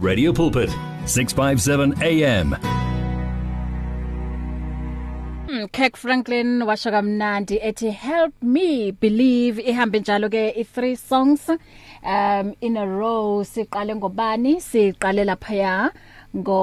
Radio Pulpit 657 AM Kek Franklin washo kamnandi ethi help me believe. Ihambe njalo ke i three songs um in a row. Siqale ngobani? Siqale lapha ngo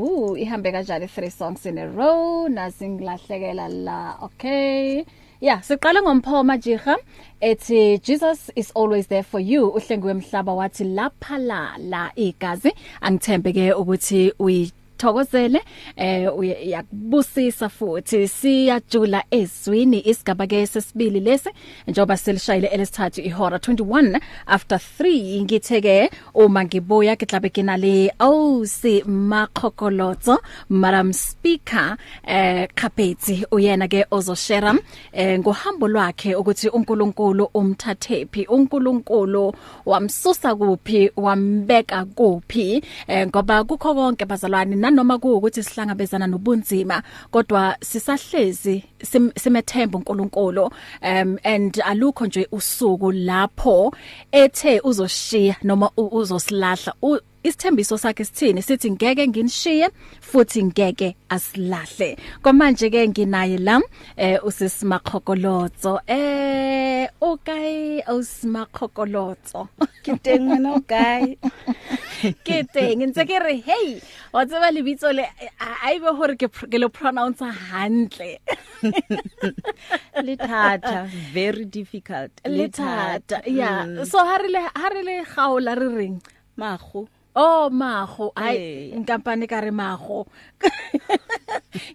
uh, ihambe kanjani? Three songs in a row. Nasingilahlekela la. Okay. Yeah, siqala ngomphoma Jiga ethi Jesus is always there for you. Uhlengiwe emhlaba wathi lapha la la igazi angithembe ke ukuthi uyi thokozele eh uyakubusisa futhi siyajula ezwini isigaba ke sesibili lesi njoba selishayile elesithathu ihora 21 after 3 ngitheke uma ngibuya kitlabe kinale awusi makhokolotso madam speaker eh Kapeti uyena ke ozoshare eh ngohambo lwakhe ukuthi uNkulunkulu umthathephi uNkulunkulu wamsusa kuphi wambeka kuphi eh ngoba kukho konke bazalwane nanoma kuukuthi sihlangabezana nobunzima kodwa sisahlezi sim, simethemba uNkulunkulu um and alukho nje usuku lapho ethe uzoshiya noma uzosilahla isithembiso sakhe sithini? Sithi ngeke nginishiye futhi ngeke asilahle. Kwamanje ke nginaye la eh usisimakhokolotso. Eh okay usimakhokolotso. Kiteng wena okay. Kiteng ntse ke re hey wa tseba lebitso le a ibe hore ke ke lo pronounce hantle. Le thata very difficult le thata yeah. Mm. so harile harile gaola re reng? Mago Oh mago ay inkampani kare mago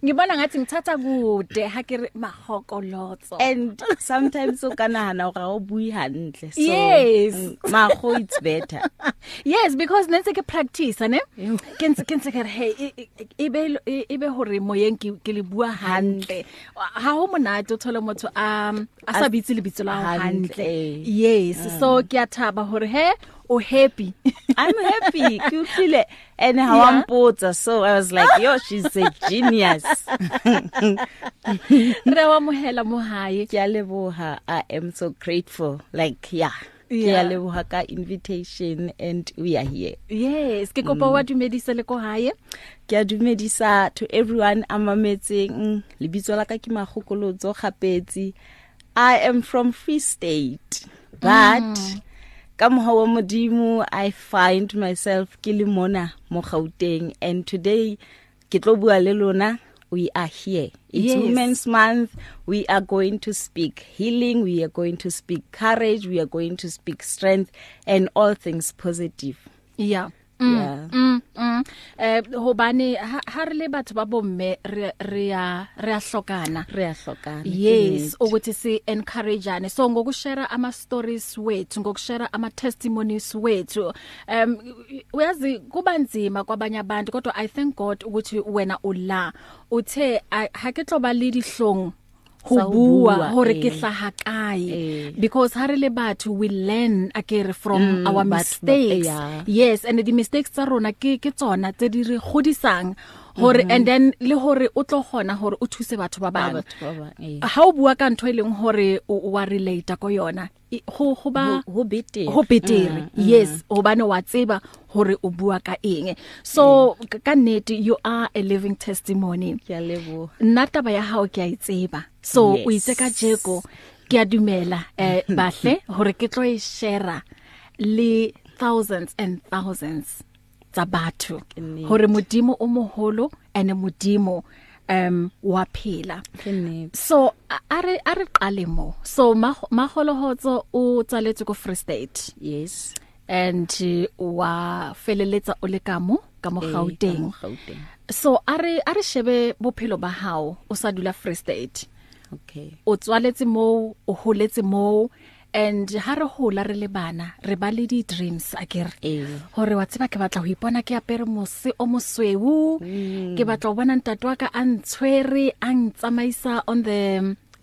Ngibona ngathi ngithatha kude ha ke mahokolotso and sometimes o kanahana ga o bui hantle so yes. Mago it's better. Yes because nentse ke practice ne? Ke ntse ke ntse ke hey ibe ibe hore moyeng ke le bua hantle. Ha ho monate o thole motho um a sa bitse le bitso la hantle. yes so ke a thaba hore he o happy. I'm happy. Ke utlile and how yeah. ampotsa so I was like yo she's a genius. Re wa mohela mohae. Ke a leboha. I am so grateful. Like yeah. Ke a leboha ka invitation and we are here. Yes. Ke kopa wa dumedise le ko hae. Ke a dumedisa to everyone amametseng lebitso la ka ke magokolotso gapetsi I am from Free State but mm. Ka moha wa modimo i find myself ke le mona mo Gauteng and today ke tlo bua le lona we are here. It's yes. women's month we are going to speak healing we are going to speak courage we are going to speak strength and all things positive. Yeah. Mm, yeah. mm mm. Eh hobane ha re le batho ba bomme re re a re a hlokana. Re a hlokana yes ukuthi si encourageane. So ngokushare ama stories wethu ngokushare ama testimonies wethu um uyazi kuba nzima kwabanye abantu kodwa i thank god ukuthi wena ula. Uthe ha ke tloba le dihlong ho bua hore ke hlaha kae? Because ha re le batho we learn akere from mm, our mistakes. yeah. yes and the mistakes tsa rona ke ke tsona tse di re godisang hore mm -hmm. and then le hore o tlo gona hore o thuse batho ba bang. Ha o bua ka ntho e leng hore o wa relate ko yona go go ba go betere. go betere. Mm, mm. yes hobane wa tseba hore o bua ka eng. So mm. ka nnete you are a living testimony. Ke a lebo nna taba ya hao ke a itseba so yes. o itse ka jeko ke a dumela eh bahle hore ke tlo e share le thousands and thousands. Tsa batho hore modimo o moholo ene modimo um wa phela. So are are qale mo. So maholohotso o tsaletse go Free State. Yes. And uh, wa feleletsa o le ka mo ka mo Gauteng. So are are shebe bophelo ba hao o sa dula Free State. Okay. O tswaletse mo o holetse mo and ha re hola re le bana re ba le di dreams akere hore wa tseba ke batla ho ipona ke apere mose o mosweu. Mm. ke batla ho bona ntate wa ka a ntshwere a ntsamaisa on the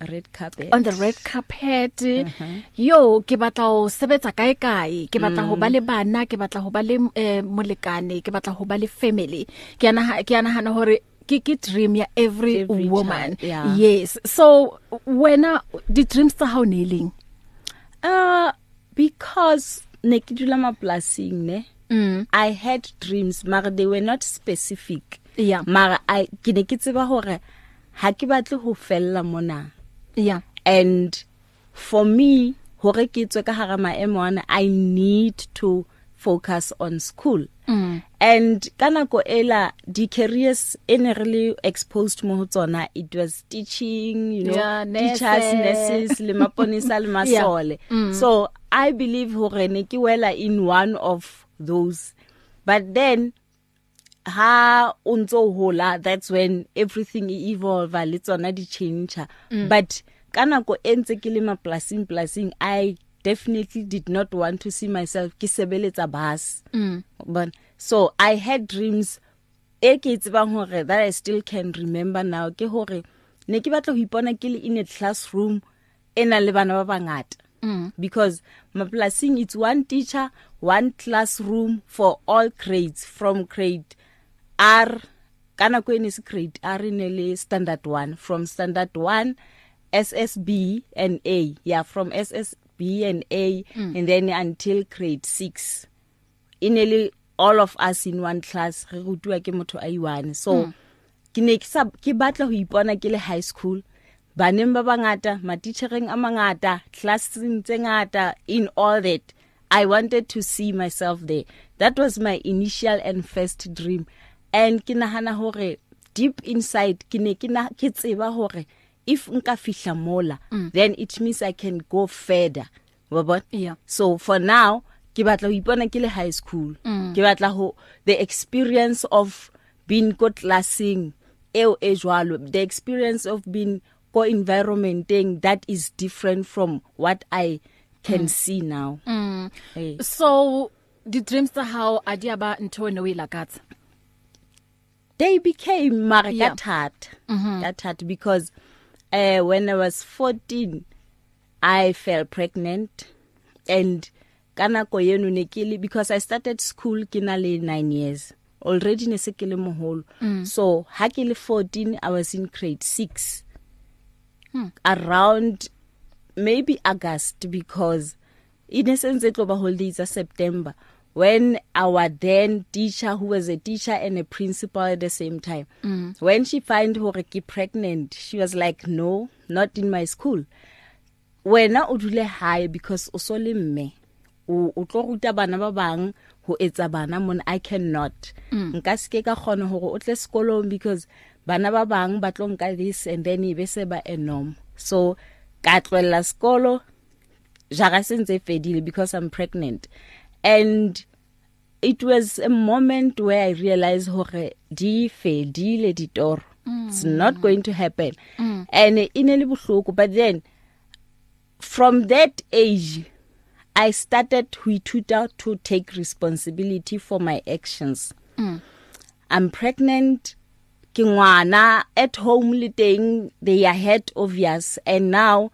red carpet. on the red carpet. Uh -huh. yo ke batla ho sebetsa kae kae? Ke batla mm. ho ba le bana ke batla ho ba le eh, molekane ke batla ho ba le family. Ke ana ke ana hana hore ke ke dream ya every, every woman. child, yeah. yes. So wena di dreams tsa hao ne leng? Uh because ne ke dula maplasing ne Mm. I had dreams mara they were not specific Yeah. mara I ke ne ke tseba hore ha ke batle ho fella mona yeah and for me hore ke tswe ka hara maemo ana I need to focus on school Mm. and kana ko ela di careers in really exposed mo ho tsona it was teaching you know Yeah, teachers nurse. nurses le maponisa le masole Mm. so i believe hore ne ke wela in one of those but then ha unzo hola that's when everything e evolve le tsona di change mm. but kana ko entse ke le maplasing plasing i definitely did not want to see myself ke sebeletsa bus. Mm. but so i had dreams. E ke tsebang hore that i still can remember now ke hore ne ke batla ho ipona ke le in a classroom ena le bana ba bangata. Mm. because maplasing it's one teacher one classroom for all grades from grade R. Kana ko ene se grade R ne le standard 1 from standard 1 SSB and A. Yeah from SSB and A mm. and then until grade 6 inele all of us in one class re rutwa ke motho a i1 so mm. ke ne ke sa ke batla ho ipona ke le high school. Baneng ba bangata matitjhereng a mangata classing tse ngata in all that i wanted to see myself there. That was my initial and first dream. And ke nahana hore deep inside ke ne ke na ke tseba hore if nka fihla mola mm. then it means i can go further bona Yeah. so for now ke batla ho ipona ke le high school mm. ke batla ho the experience of being go classing eo e jwalo the experience of being go environmenteng that is different from what i can mm. see now Mm. hey. so di dreams tsa hao a di aba ntho ene o ilakatsa they became mara Yeah. ka thata ka thata because uh when i was 14 i fell pregnant. And kana ko yeno ne ke le because i started school ke na le 9 years. Already ne se ke le moholo so ha ke le 14 i was in grade 6 around maybe august because in essence it over holidays of september. When our then teacher who was a teacher and a principal at the same time mm. when she find her ke pregnant she was like no not in my school. Wena o dule hae because o so le mme. O tlo ruta bana ba bang ho etsa bana mon i cannot. Nka se ke ka kgona hore o tle sekolong because bana ba bang ba tlo nka this and then e be se ba a norm so ka tlwella sekolo jara sentse fedile because i'm pregnant. And it was a moment where i realized hore di fedile ditoro mm. it's not going to happen mm. and inele bohloko but then from that age i started to ithuta to take responsibility for my actions Mm. i'm pregnant ke ngwana at home le teng they are head obvious and now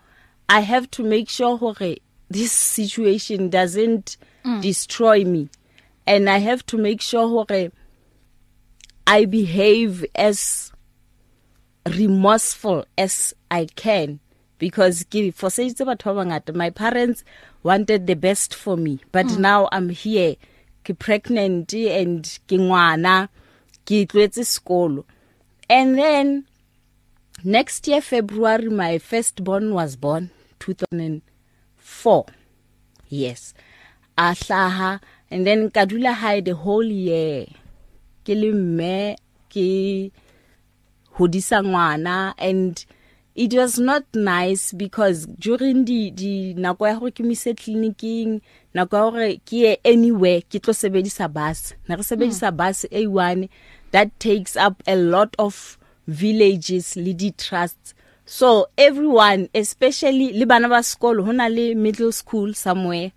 i have to make sure hore this situation doesn't mm. destroy me and i have to make sure hore i behave as remorseful as i can because ke foseditse batho ba bangata my parents wanted the best for me but mm. now i'm here ke pregnant and ke ngwana ke tlwetse sekolo and then next year february my firstborn was born 2004 yes. Ahlaha and then kadula high the whole year. Ke le mme ke hodisa ngwana and it was not nice because during the di nako ya gore ke mise clinicing nako ya gore ke ye anywhere ke tlo sebedisa bus. Na re sebedisa bus A1 that takes up a lot of villages le di trusts so everyone especially le bana ba sekolo hona le middle school somewhere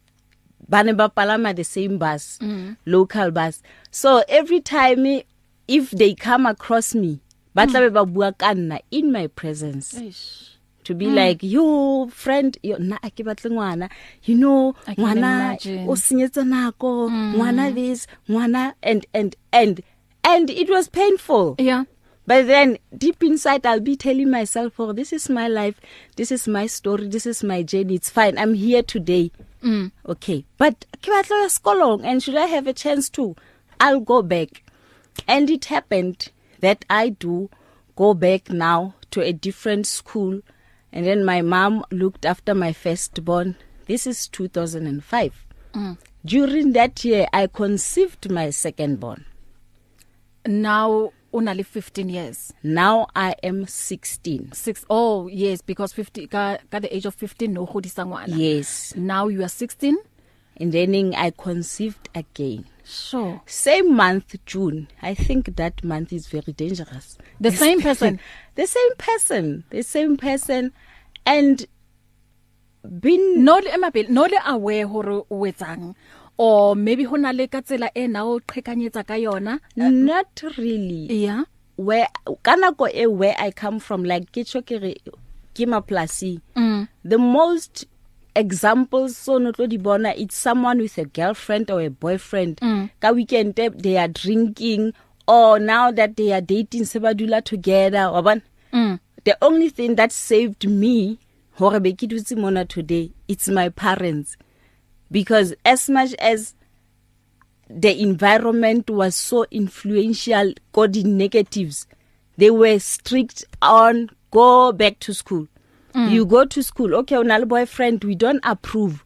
bane ba palama the same bus mm. local bus so every time if they come across me ba tla be ba bua ka nna in my presence Eish. to be mm. like yo friend yo na a ke batle ngwana you know ngwana o senyetsa nako mm. ngwana this ngwana and and and and it was painful yeah But then deep inside I'll be telling myself, "Oh, this is my life. This is my story. This is my journey. It's fine. I'm here today Mm. okay but ke batla ya sekolong and should i have a chance to i'll go back and it happened that i do go back now to a different school and then my mom looked after my firstborn this is 2005 Mm. during that year i conceived my secondborn now una le 15 years. Now i am 16 6 oh yes because 50 ka ka the age of 15 no godisa ngwana yes. Now you are 16 and then i conceived again. Sure. Same month june. I think that month is very dangerous. The same person the same person the same person. And been no le emapele no le aware hore o etsang or maybe hona le ka tsela e na o qhekanyetsa ka yona? Not really. Yeah. Where kana go e where i come from like ke tshwe ke maplasi mm. the most examples so no tlo di bona it's someone with a girlfriend or a boyfriend. Mm. ka weekend they are drinking or now that they are dating se ba dula together wa bona? Mm. the only thing that saved me hore be ke dutse mona today it's my parents. Because as much as the environment was so influential the negatives they were strict on go back to school. Mm. you go to school okay una le boyfriend we don't approve.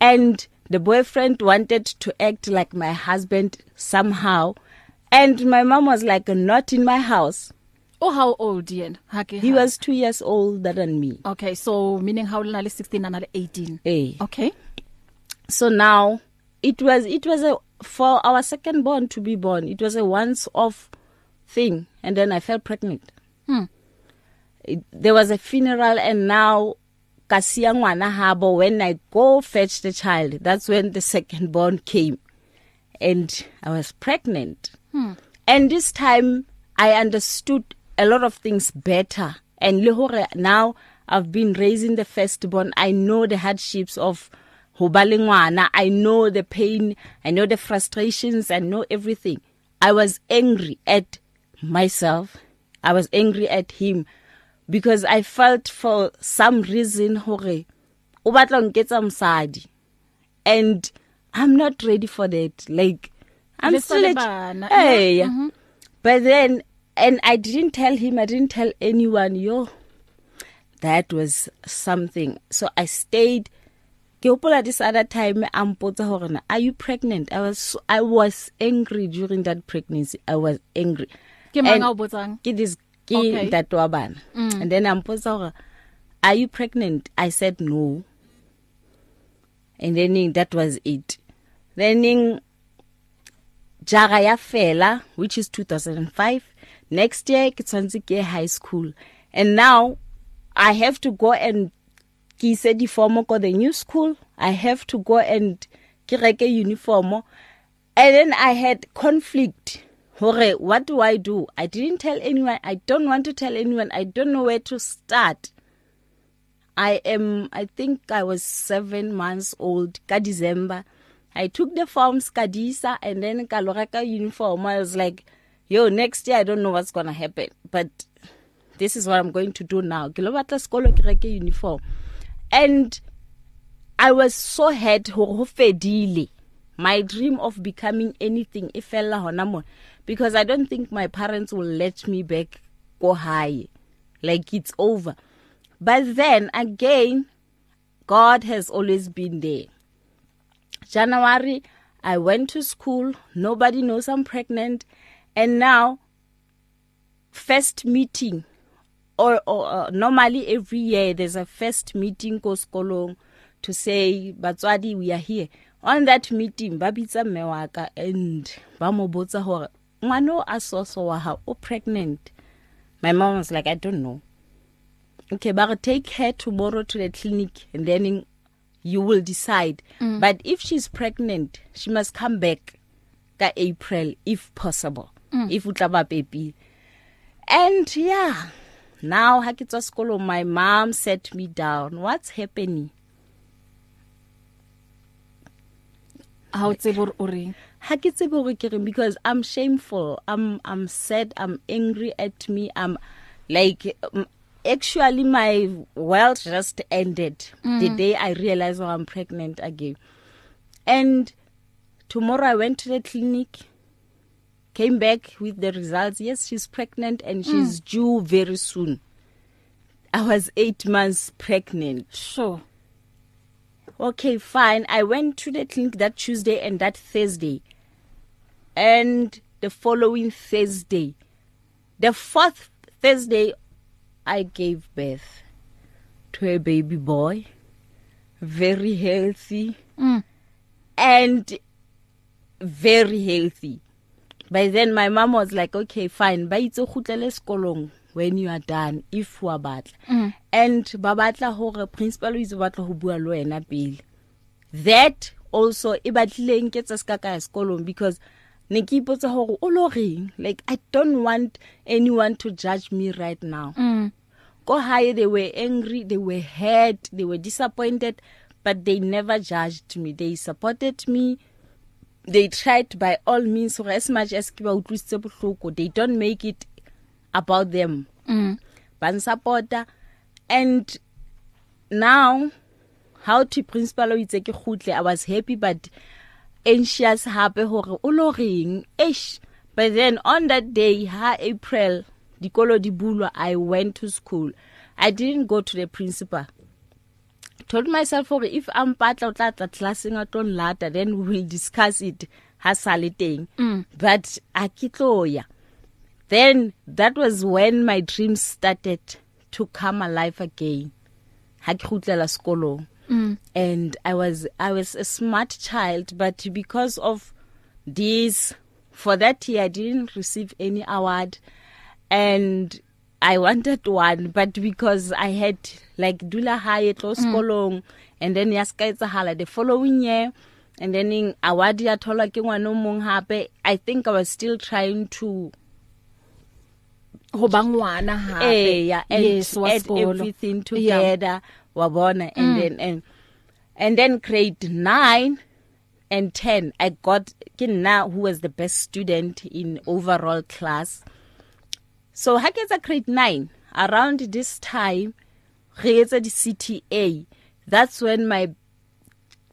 And the boyfriend wanted to act like my husband somehow. And my mom was like not in my house. Oh how old yen ha ke he was 2 years older than me. Okay so meaning how le na le 16 and 18 eh. Okay. So now it was it was a for our second born to be born it was a once off thing and then i fell pregnant. Hmm. It, there was a funeral and now kasia ngwana habo when i go fetch the child that's when the second born came. And i was pregnant. Hmm. And this time i understood a lot of things better. And le hore now i've been raising the firstborn i know the hardships of ho ba le ngwana i know the pain i know the frustrations i know everything. I was angry at myself. I was angry at him because i felt for some reason hore o batla nketsa msadi and i'm not ready for that. Like i'm still hey yeah, mhm. but then and i didn't tell him i didn't tell anyone yo that was something. So i stayed ke hopola this other time ampotsa hore na are you pregnant? I was so, i was angry during that pregnancy. I was angry. Ke And- manga o botsang? ke this ke Okay. that wa bana. Mm. and then ampotsa hore are you pregnant? I said no. And then that was it. Then jara ya fela which is 2005 next year ke tshwantse ke high school. And now i have to go and ke ise di form ko the new school i have to go and ke reke uniform and then i had conflict hore what do i do i didn't tell anyone i don't want to tell anyone i don't know where to start I am I think I was 7 months old ka December. I took the forms kadisa and then ka lo reka uniform. I was like, yo next year I don't know what's going to happen, but this is what I'm going to do now. Ke lo batla sekolo ke reke uniform. And I was so hurt hore ho fedile. My dream of becoming anything e fella hona mo because I don't think my parents will let me back go high. Like it's over. But then again, God has always been there. January, I went to school. Nobody knows I'm pregnant. And now, first meeting, or, or uh, normally every year, there's a first meeting ko sekolong to say, Batswadi, we are here. On that meeting, ba bitsa mme wa ka and ba mo botsa hore ngwana a soso wa hao o pregnant. My mom was like, I don't know. okay but take her tomorrow to the clinic and then in, you will decide mm. but if she's pregnant she must come back ka April if possible mm. if utla ba baby and yeah now ha ke tswa sekolo my mom set me down. What's happening? Ha o tsebe hore o reng? Ha ke tsebe hore ke reng because i'm shameful. I'm i'm sad i'm angry at me. I'm like actually my world just ended mm. the day I realized oh, I'm pregnant again. And tomorrow I went to the clinic. Came back with the results. Yes she's pregnant and she's mm. due very soon. I was 8 months pregnant. Sure. Okay fine. I went to the clinic that Tuesday and that Thursday. And the following Thursday the fourth Thursday I gave birth to a baby boy very healthy mm. and very healthy. By then my mom was like okay fine ba itse khutlele sekolong when you are done if wa batla. Mm. and ba batla hore principal o itse batla ho bua le wena pele. That also e batlileng ke tsa ska ka sekolong because ne ke ipotsa hore o lo reng? Like i don't want anyone to judge me right now. Mm. go high they were angry they were hurt they were disappointed but they never judged me. They supported me. They tried by all means so as much as ke ba utlwisitse bohloko they don't make it about them. Mm. ban supporter and now how to principal o itse ke khutle i was happy but anxious hape hore o lo reng? Ish but then on that day ha april dikolo di bulwa i went to school. I didn't go to the principal. Told myself hore if am patla o tla tla classing a ton lata then we will discuss it. Ha sale teng mm. but akitloya. Then that was when my dreams started to come alive again. Ha ke khutlela sekolong. Mm. and i was i was a smart child but because of this for that year i didn't receive any award. And I wanted one but because I had like dula high sekolong mm. and then ya ska etsahala the following year and then in award ya thola ke ngwana mong hape I think I was still trying to ho bangwana hape eh yeah and yes, add everything together yeah. wabona and mm. then and and then grade 9 and 10 I got Kinna who was the best student in overall class so ha ke tsa grade 9 around this time re etsa di CTA that's when my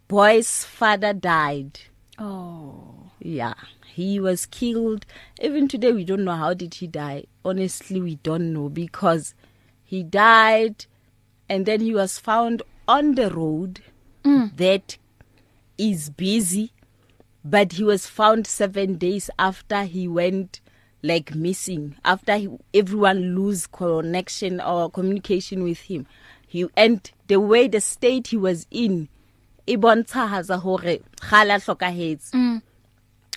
boy's father died. Oh. Yeah he was killed. Even today we don't know how did he die. Honestly we don't know because he died and then he was found on the road mm. that is busy but he was found 7 days after he went like missing. After he, everyone lose connection or communication with him. He and the way the state he was in e bontshahatsa hore gala hlokahetse mm.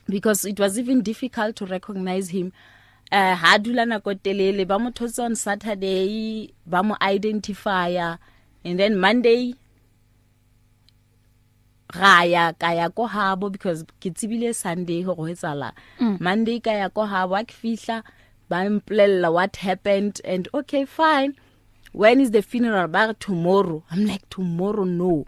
because it was even difficult to recognize him. Uh ha dula nako telele ba mo thotse on saturday ba mo identifier and then monday raya ka ya ko habo because ke tsibile sunday go go etsala mm. monday ka ya ko habo a ke fihla ba implella what happened and okay fine. When is the funeral? Ba tomorrow. I'm like tomorrow no.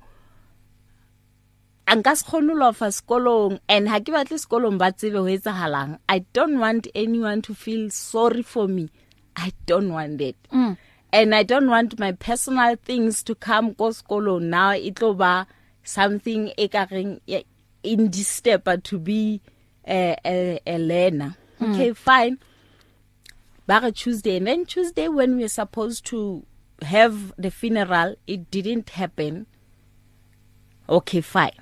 Anka se kgonola fa sekolong and ha ke batle sekolong ba tsebe ho etsahalang. I don't want anyone to feel sorry for me. I don't want it. Mm. and i don't want my personal things to come ko sekolong. Now itlo ba something ekareng in this step to be a a, a learner. Mm. okay fine. Bare tuesday and then tuesday when we were supposed to have the funeral it didn't happen. Okay fine.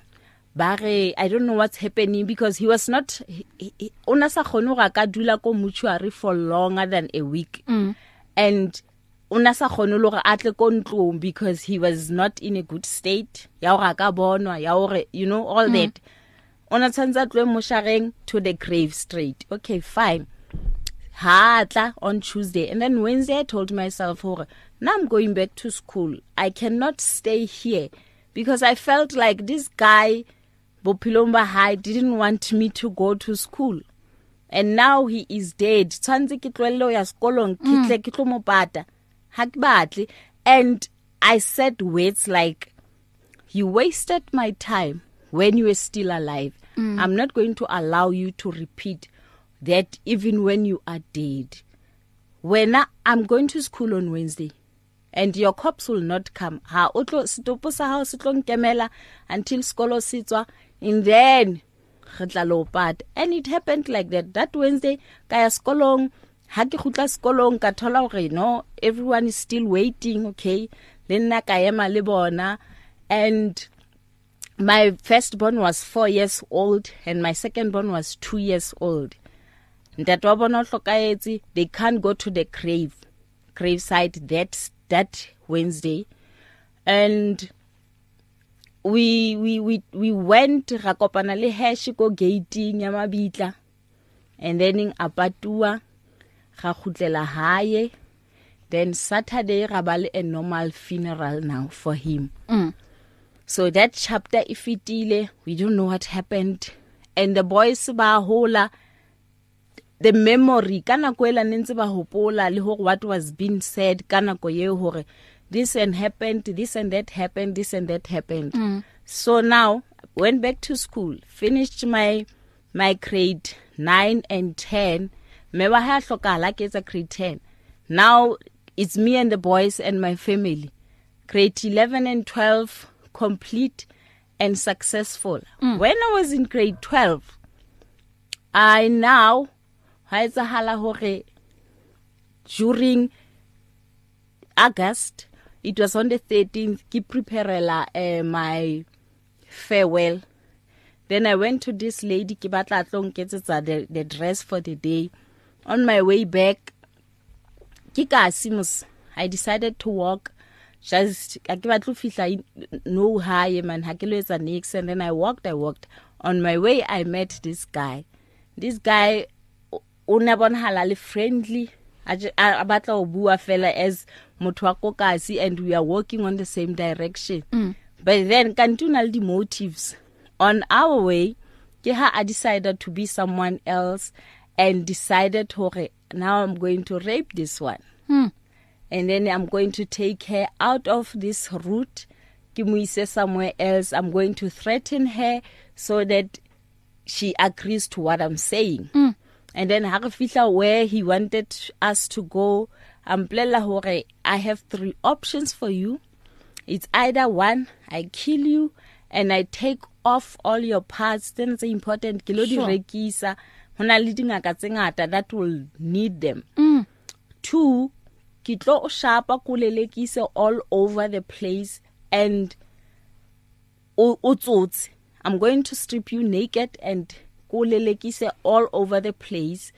Bare i don't know what's happening because he was not ona sa khone ga ka dula ko mortuary for longer than a week. Mm. and una sa khone lo re atle ko ntlong because he was not in a good state. Ya go ka bonwa ya gore you know all mm. that. Ona tshantsa tlwe moshareng to the grave straight. Okay fine. Hatla on tuesday. And then wednesday i told myself hore now i'm going back to school. I cannot stay here because i felt like this guy bophilomba high didn't want me to go to school. And now he is dead. Tshwantse ke tlwelle ya sekolong ke tle ke tlo mo pata. Ha ke batle and i said words like you wasted my time when you were still alive. Mm. i'm not going to allow you to repeat that even when you are dead. When i'm going to school on wednesday and your cops will not come. Ha o tlo setopo sa hao se tlo nkemela until skolo se tswa and then re tla lo pat and it happened like that. That wednesday ka ya skolong ha ke khutla skolong ka thola hore no everyone is still waiting okay? Le nna ka ema le bona. And my firstborn was 4 years old and my secondborn was 2 years old. Ntate wa bona o hlokaetse they can't go to the grave grave site that that Wednesday. And we we we we went ra kopana le hash go gating ya mabitla. And then apatua ga khutlela haye then saturday ra ba le a normal funeral now for him. Mm. so that chapter ifitile we don't know what happened. And the boys ba hola. The memory kana ko ela nentse ba hopola le hore what was being said kana ko ye hore this and happened this and that happened this and that happened. Mm. so now went back to school finished my my grade 9 and 10 me ba ha hlokala ke tsa grade 10 now it's me and the boys and my family. Grade 11 and 12 complete and successful. Mm. when i was in grade 12 i now ha etsahala hore during August it was on the 13th ke preparela uh, my farewell. Then i went to this lady ke batla tlo nketsetsa the, the dress for the day. On my way back ke ka simus i decided to walk. Just a ke batla fihla no high man ha ke lo etsa next. And then i walked i walked. On my way i met this guy. This guy o ne bonahala le friendly. A batla go bua fela as motho wa kokasi and we are working on the same direction. Mm. but then kantuna le motives on our way ke ha i decided to be someone else. And decided hore now i'm going to rape this one. Hmm. and then i'm going to take her out of this route. Ke mo ise somewhere else. I'm going to threaten her so that she agrees to what i'm saying. Mm. and then ha re fihla where he wanted us to go amplela hore i have three options for you. It's either one i kill you and i take off all your parts. Then it's important ke lo di rekisa. Hona le dingaka tse ngata that will need them mm. two ke tlo shapa kulelekise all over the place and o tsotsi i'm going to strip you naked and kulelekise all over the place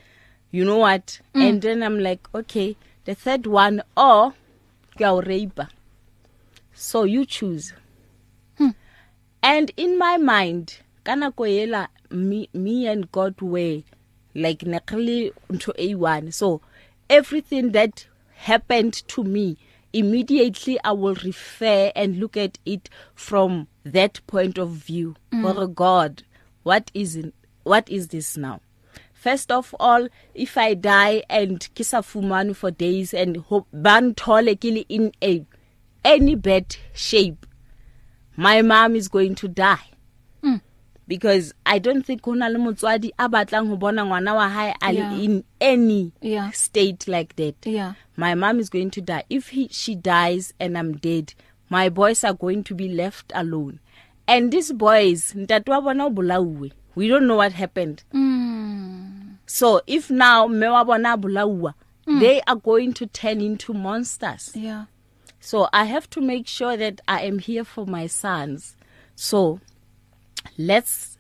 you know what mm. and then i'm like okay the third one or go rape so you choose hmm. and in my mind kana koyela me, me and god were like nekli into a1 so everything that happened to me immediately i will refer and look at it from that point of view mm. for god what is in, what is this now first of all if i die and kisafumanu for days and ban thole kili in a any bad shape my mom is going to die. Because i don't think hona le motswadi a batlang ho bona ngwana wa hae a Yeah. in any Yeah. state like that Yeah. my mom is going to die if he, she dies and i'm dead my boys are going to be left alone and these boys ntate wa bona o bolauwe we don't know what happened Mm. so if now me wa bona bolauwa mm. they are going to turn into monsters Yeah. so i have to make sure that i am here for my sons so let's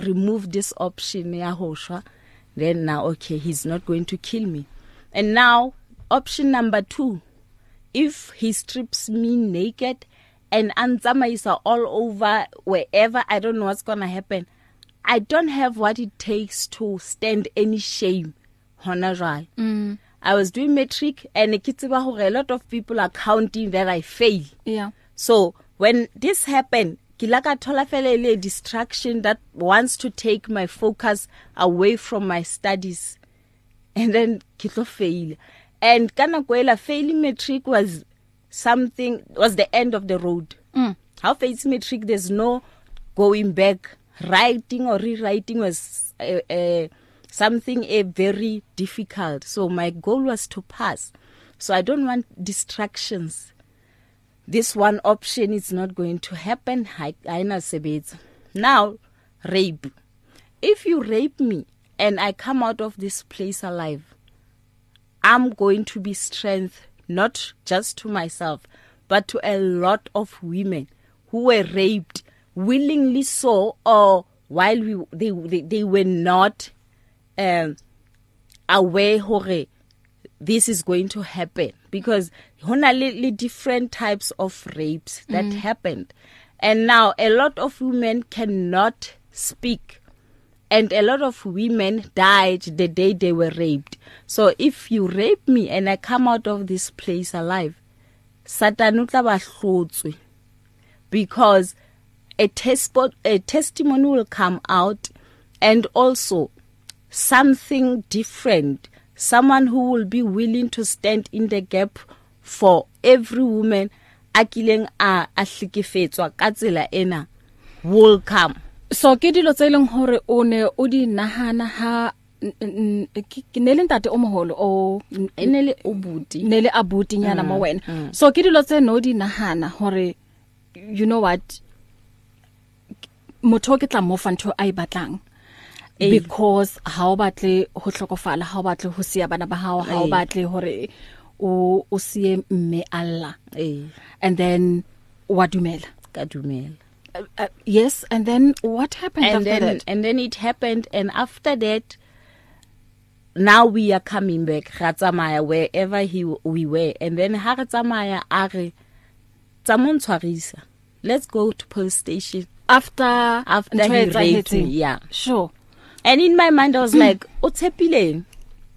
remove this option ya hoshwa then now okay he's not going to kill me and now option number 2 if he strips me naked and antsamaisa all over wherever i don't know what's going to happen i don't have what it takes to stand any shame hona jwale Mm. i was doing matric and ke tseba hore a lot of people are counting that i fail Yeah. so when this happened ke la ka thola fela ile distraction that wants to take my focus away from my studies. And then ke tlo fail and kana kwela failing matric was something was the end of the road. Mm. how fails matric there's no going back. Writing or rewriting was uh, uh, something uh, very difficult. So my goal was to pass. So i don't want distractions. This one option is not going to happen. Ayina sebetsa. Now rape. If you rape me and i come out of this place alive i'm going to be strength not just to myself but to a lot of women who were raped willingly so or while we they they, they were not um aware hore this is going to happen because hona le different types of rapes that mm. happened and now a lot of women cannot speak and a lot of women died the day they were raped so if you rape me and i come out of this place alive satan utla ba hlotswe because a test a testimony will come out and also something different someone who will be willing to stand in the gap for every woman a kileng a ahlikefetswa ka tsela ena will come. So ke dilo tse leng hore o ne o di nahana ha ke ne le ntate o moholo o ene le obuti ne le abuti nyana mo wena. mm. so ke dilo tse no di nahana hore you know what motho ke tla mo fa ntho a e batlang. Because ha o batle ho hlokofala ha o batle ho sia bana ba hao ha o batle hore o o sie mme alla eh and then wa dumela. Ka dumela. Uh, uh, yes and then what happened and after then, that? and then it happened and after that now we are coming back. Ra tsamaya wherever he we were. And then ha re tsamaya a re tsamontshwarisa let's go to police station. After after he raped me yeah. Sure. And in my mind i was mm. like o tshepileng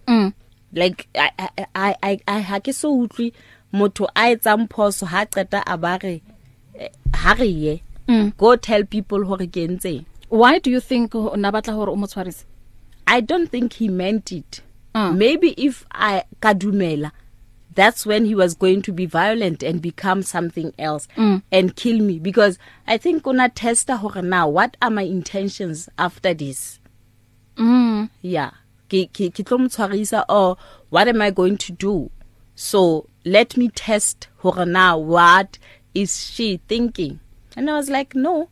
mm like i i i i ha ke so utlwi motho a etsang phoso ha qeta a bare ha re ye mm. go tell people hore ke ntse why do you think na batla hore o motswarise i don't think he meant it mm. maybe if i kadumela that's when he was going to be violent and become something else mm. and kill me because i think una testa hore now what are my intentions after this mm. Yeah ke ke ke tlo mtshwarisa or what am i going to do? So let me test hore now what is she thinking? And i was like no.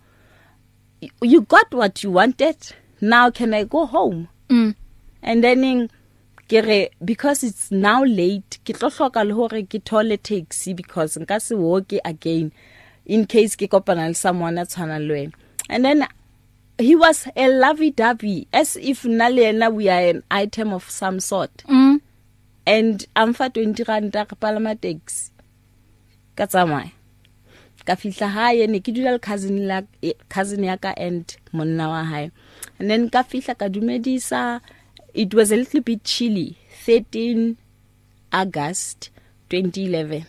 You got what you wanted. Now can i go home? Mm. and then kere because it's now late ke tlo hloka le hore ke thole taxi because nka se walk again in case ke kopana le someone a tshwana le wena. And then he was a lovey dovey as if nalena we are an item of some sort. Mm. and amfa 20 rand ka palama taxi. Ka tsamaya. Ka fihla hae ne ke dula le cousin la cousin ya ka and monna wa hae. And then ka fihla ka dumedisa. It was a little bit chilly. 13 August 2011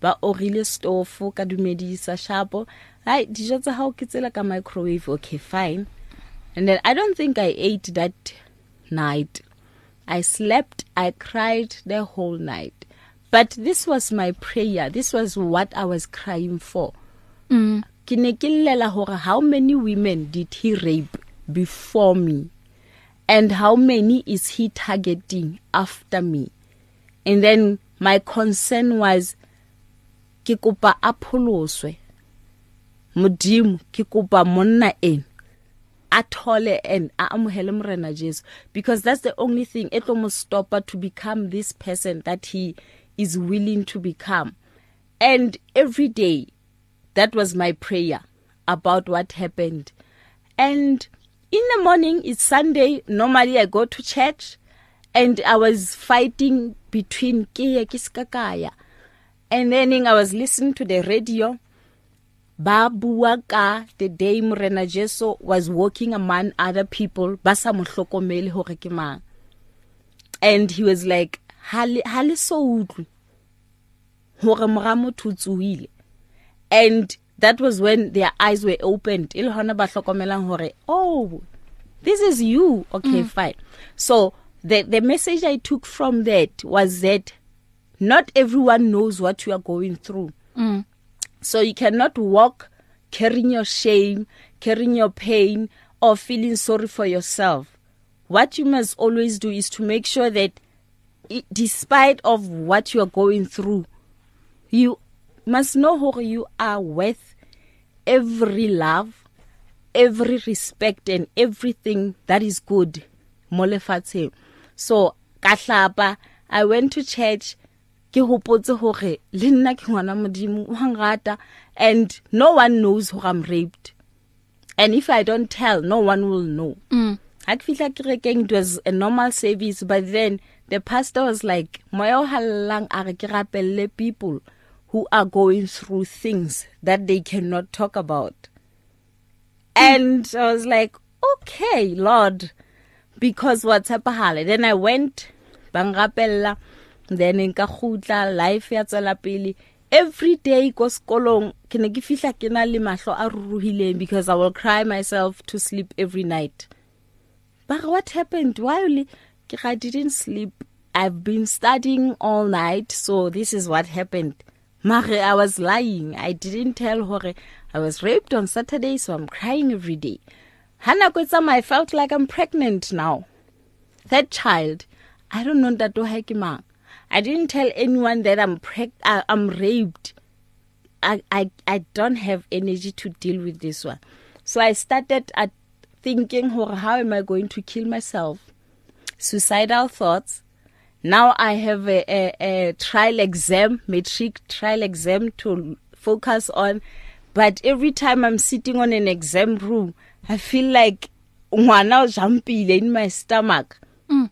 ba orile stove ka dumedisa shapo. Hai dijo tsa hao ke tsela ka microwave okay fine. And then i don't think i ate that night. I slept i cried the whole night. But this was my prayer. This was what i was crying for. Mm. Ke ne ke llela hore how many women did he rape before me? And how many is he targeting after me? And then my concern was ke kopa apoloswe modimo ke kopa monna en a thole and a amohele morena Jesu. Because that's the only thing etlo mo stopper to become this person that he is willing to become. And every day that was my prayer about what happened. And in the morning it's sunday normally i go to church and i was fighting between kiye kiskakaya and then i was listening to the radio ba bua ka the day morena Jesu was walking among other people ba sa mohlokomele hore ke mang. And he was like hali hali so utlwe hore mora motho tsuile and that was when their eyes were opened. Ile hona ba hlokomelang hore oh this is you. Okay mm. fine. So the the message i took from that was that not everyone knows what you are going through. Mm. So you cannot walk carrying your shame, carrying your pain or feeling sorry for yourself. What you must always do is to make sure that i- despite of what you are going through you must know hore you are worth every love every respect and everything that is good mo lefatsheng so ka hlapa i went to church ke hopotse hore le nna ke ngwana modimo wa ngata and no one knows who i'm raped. And if i don't tell no one will know. Mm. ke fihla kerekeng it was a normal service but then the pastor was like moya o hallang a re ke rapelle people who are going through things that they cannot talk about. And i was like okay lord because what's happened then i went bangapella then nka khutla life ya tsela pele. Every day ko sekolong ke ne ke fihla ke na le mahlo a ruruhileng because i will cry myself to sleep every night. But what happened? Why only? I didn't sleep. I've been studying all night so this is what happened. Mare i was lying. I didn't tell hore i was raped on saturday so i'm crying every day. Hana ko tsama i felt like i'm pregnant now. Third child. I don't know that do ke mang. I didn't tell anyone that i'm preg uh, i'm raped I, I I don't have energy to deal with this one. So I started at thinking how am I going to kill myself? Suicidal thoughts. Now I have a, a, a trial exam, matric trial exam to focus on. But every time I'm sitting on an exam room, I feel like ngwana o jumpile in my stomach. Mm.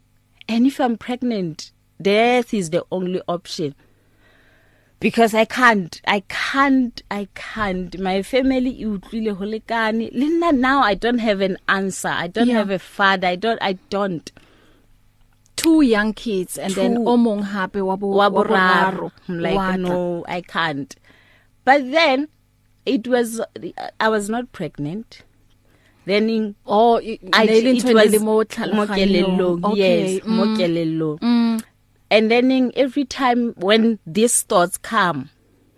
And if I'm pregnant, death is the only option. because I can't I can't I can't my family e utlwile ho lekane le nna now I don't have an answer I don't Yeah. have a father I don't I don't two young kids and then Two. o mong hape wa bo wa wa boraro boraro. I'm like Wa tla. no I can't but then it was I was not pregnant then in oh i- I it was le mo mo tlhaloganyong. kelellong Okay, yes mo kelellong mm. And then every time when these thoughts come.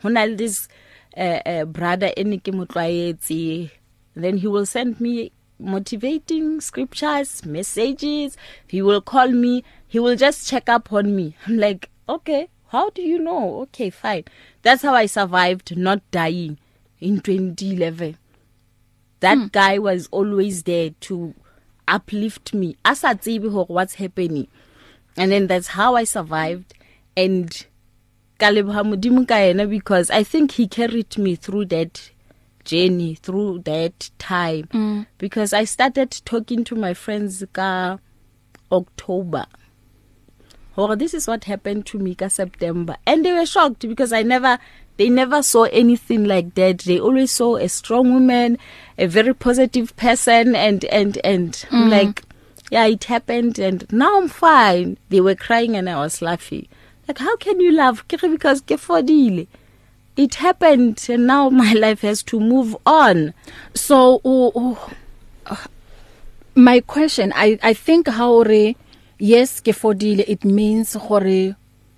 Hona this uh, uh, brother ene ke motlwaetse then he will send me motivating scriptures messages. He will call me. He will just check up on me. I'm like okay how do you know? Okay fine. That's how i survived not dying in 2011 that mm. guy was always there to uplift me. Asa tsebe hore what's happening. And then that's how i survived. And ka leboha modimo ka yena because i think he carried me through that journey through that time. Mm. because i started talking to my friends ka october. Or this is what happened to me ka september. And they were shocked because i never they never saw anything like that. They always saw a strong woman a very positive person and and and mm. Like yeah it happened and now i'm fine. They were crying and i was laughing. Like how can you laugh? Because ke fodile. It happened and now my life has to move on. So o o- my question i i think how re yes ke fodile it means gore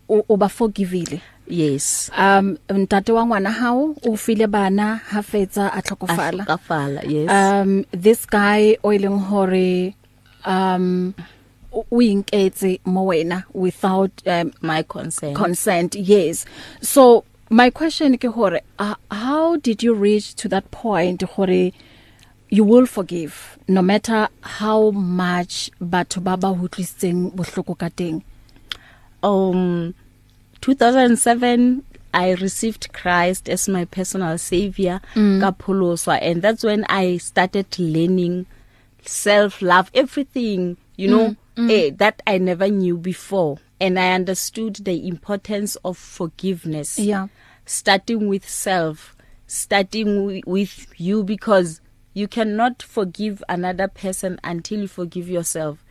o ba forgivile. Yes. Um ntate wa ngwana hao o file bana ha fetsa a tlhokofala. Kafala yes. Um this guy o ileng hore um o o inketse mo wena without um my consent. consent yes. So my question ke hore uh, how did you reach to that point hore you will forgive no matter how much batho ba ba hutlisitseng bohloko ka teng? Um 2007 I received Christ as my personal savior mm. kapholoswa and that's when I started learning self love everything you know mm, mm. Eh, that I never knew before. And I understood the importance of forgiveness. Yeah. Starting with self. Starting with you because you cannot forgive another person until you forgive yourself.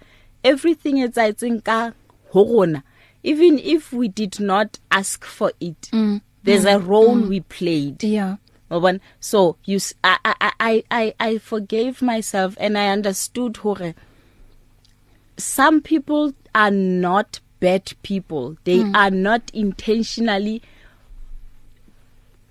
Everything etsitseng ka ho rona even if we did not ask for it Mm, there's a role we played. Yeah. Mabon so you I I I I I forgave myself and I understood hore some people are not bad people. They mm. are not intentionally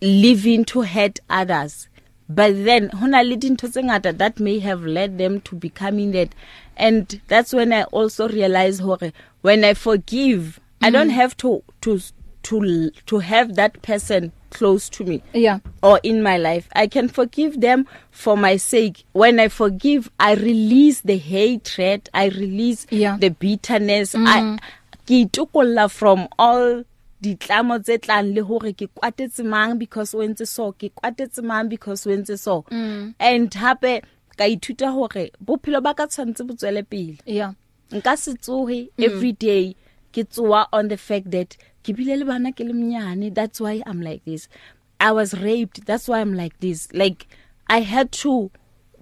living to hurt others. But then hona le dintho tse ngata that may have led them to becoming that. And that's when i also realized hore when i forgive I don't have to to to to have that person close to me yeah. or in my life. I can forgive them for my sake. When I forgive I release the hatred I release Yeah. the bitterness. Mm. I ke itukolla from all ditlamo tse tlang le hore ke kwatetse mang because o entse so ke kwatetse mang because o entse so. Mm. and hape ka ithuta hore bophelo ba ka tshwantse botswele pele. Yeah. Nka se tsohe every day ke tsoa on the fact that ke bile le bana ke le mnyane. That's why i'm like this. I was raped. That's why i'm like this. Like i had to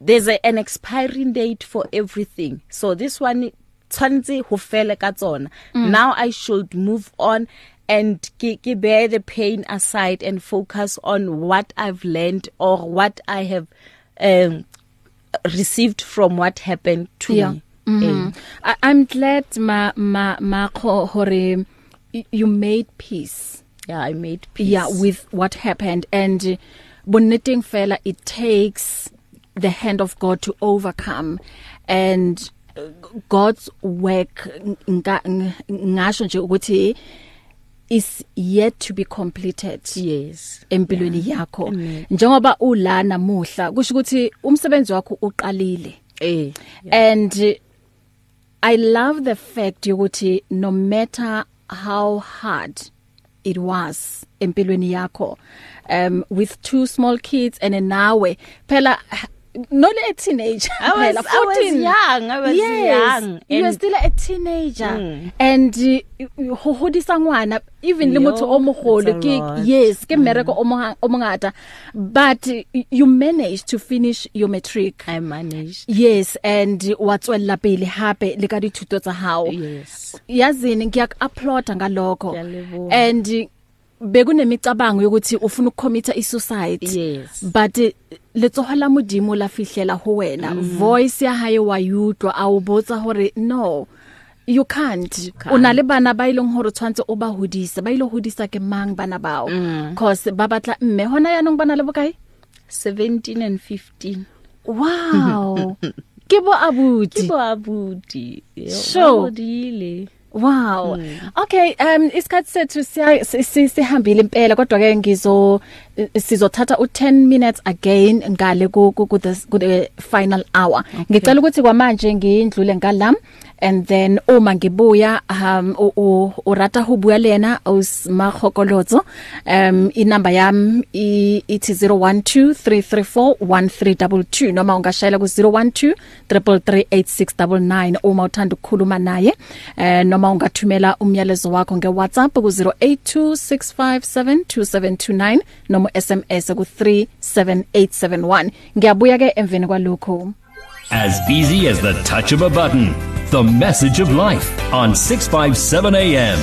there's a, an expiring date for everything. So this one tshwantse ho fele ka tsona. Mm. now i should move on and ke ke bear the pain aside and focus on what i've learned or what i have um received from what happened to yeah. me. Mm -hmm. I, I'm glad ma ma ma kho hore y- you made peace. yeah i made peace Yeah, with what happened and uh, bonneteng fela it takes the hand of God to overcome and uh, God's work nga ngasho nje ukuthi is yet to be completed. yes empilweni yakho Amen. njengoba ulana muhla kusho ukuthi umsebenzi wakho uqalile eh and uh, i love the fact yokuthi no matter how hard it was empilweni yakho um with two small kids and nawe phela not a teenager I was- phela, I was 14. young, I was yes, young, you were and- still a teenager. Mm. and uh, ho hodisa ngwana even le motho o mogolo ke yes ke mereko o monga- o mongata. But uh, you managed to finish your matric. I managed. Yes and watswella pele hape le ka dithuto tsa hao. Yes. Yazini ngiyak-applauda ngalokho. Ngiyalibonga. and uh, bekunemicabango yokuthi ufuna ukucommita i-suicide. Yes. but uh, letsoho la modimo la fihlela ho wena mm. voice ya hae wa yutlwa a o botsa hore no you can't can't. o na le bana ba ileng hore tshwantse o ba hodisa ba ile hodisa ke mang bana bao cause ba batla mme hona yanong bana le bokae 17 and 15 wow ke bo abuti ke bo abudi Sure. bodile Wow. Mm. Okay, um isikhathi sethu siya si- si- sihambile impela kodwa ke ngizo sizothatha u10 minutes again ngale ku ku ku the, ku the final hour. Okay. Ngicela ukuthi kwamanje ngindlule ngalam and then uma ngibuya um u- u- urata ho bua lena usmakhokolozo um inamba yam i- ithi 0123341322 noma ungashayela ku 0123338699 uma uthanda ukukhuluma naye eh noma ungathumela umyalezo wakho nge WhatsApp ku 0826572729 noma SMS ku 37871 ngiyabuya ke emveni kwalokho As easy as the touch of a button. The message of life on 657 AM.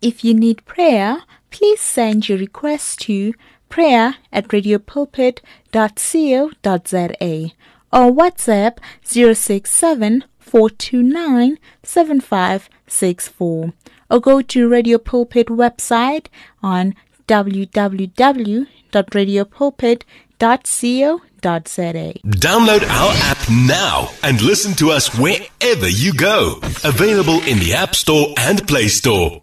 If you need prayer, please send your request to prayer at radiopulpit.co.za or WhatsApp 067 429 7564 or go to Radio Pulpit website on www.radiopulpit.co.za. Download our app now and listen to us wherever you go. Available in the App Store and Play Store.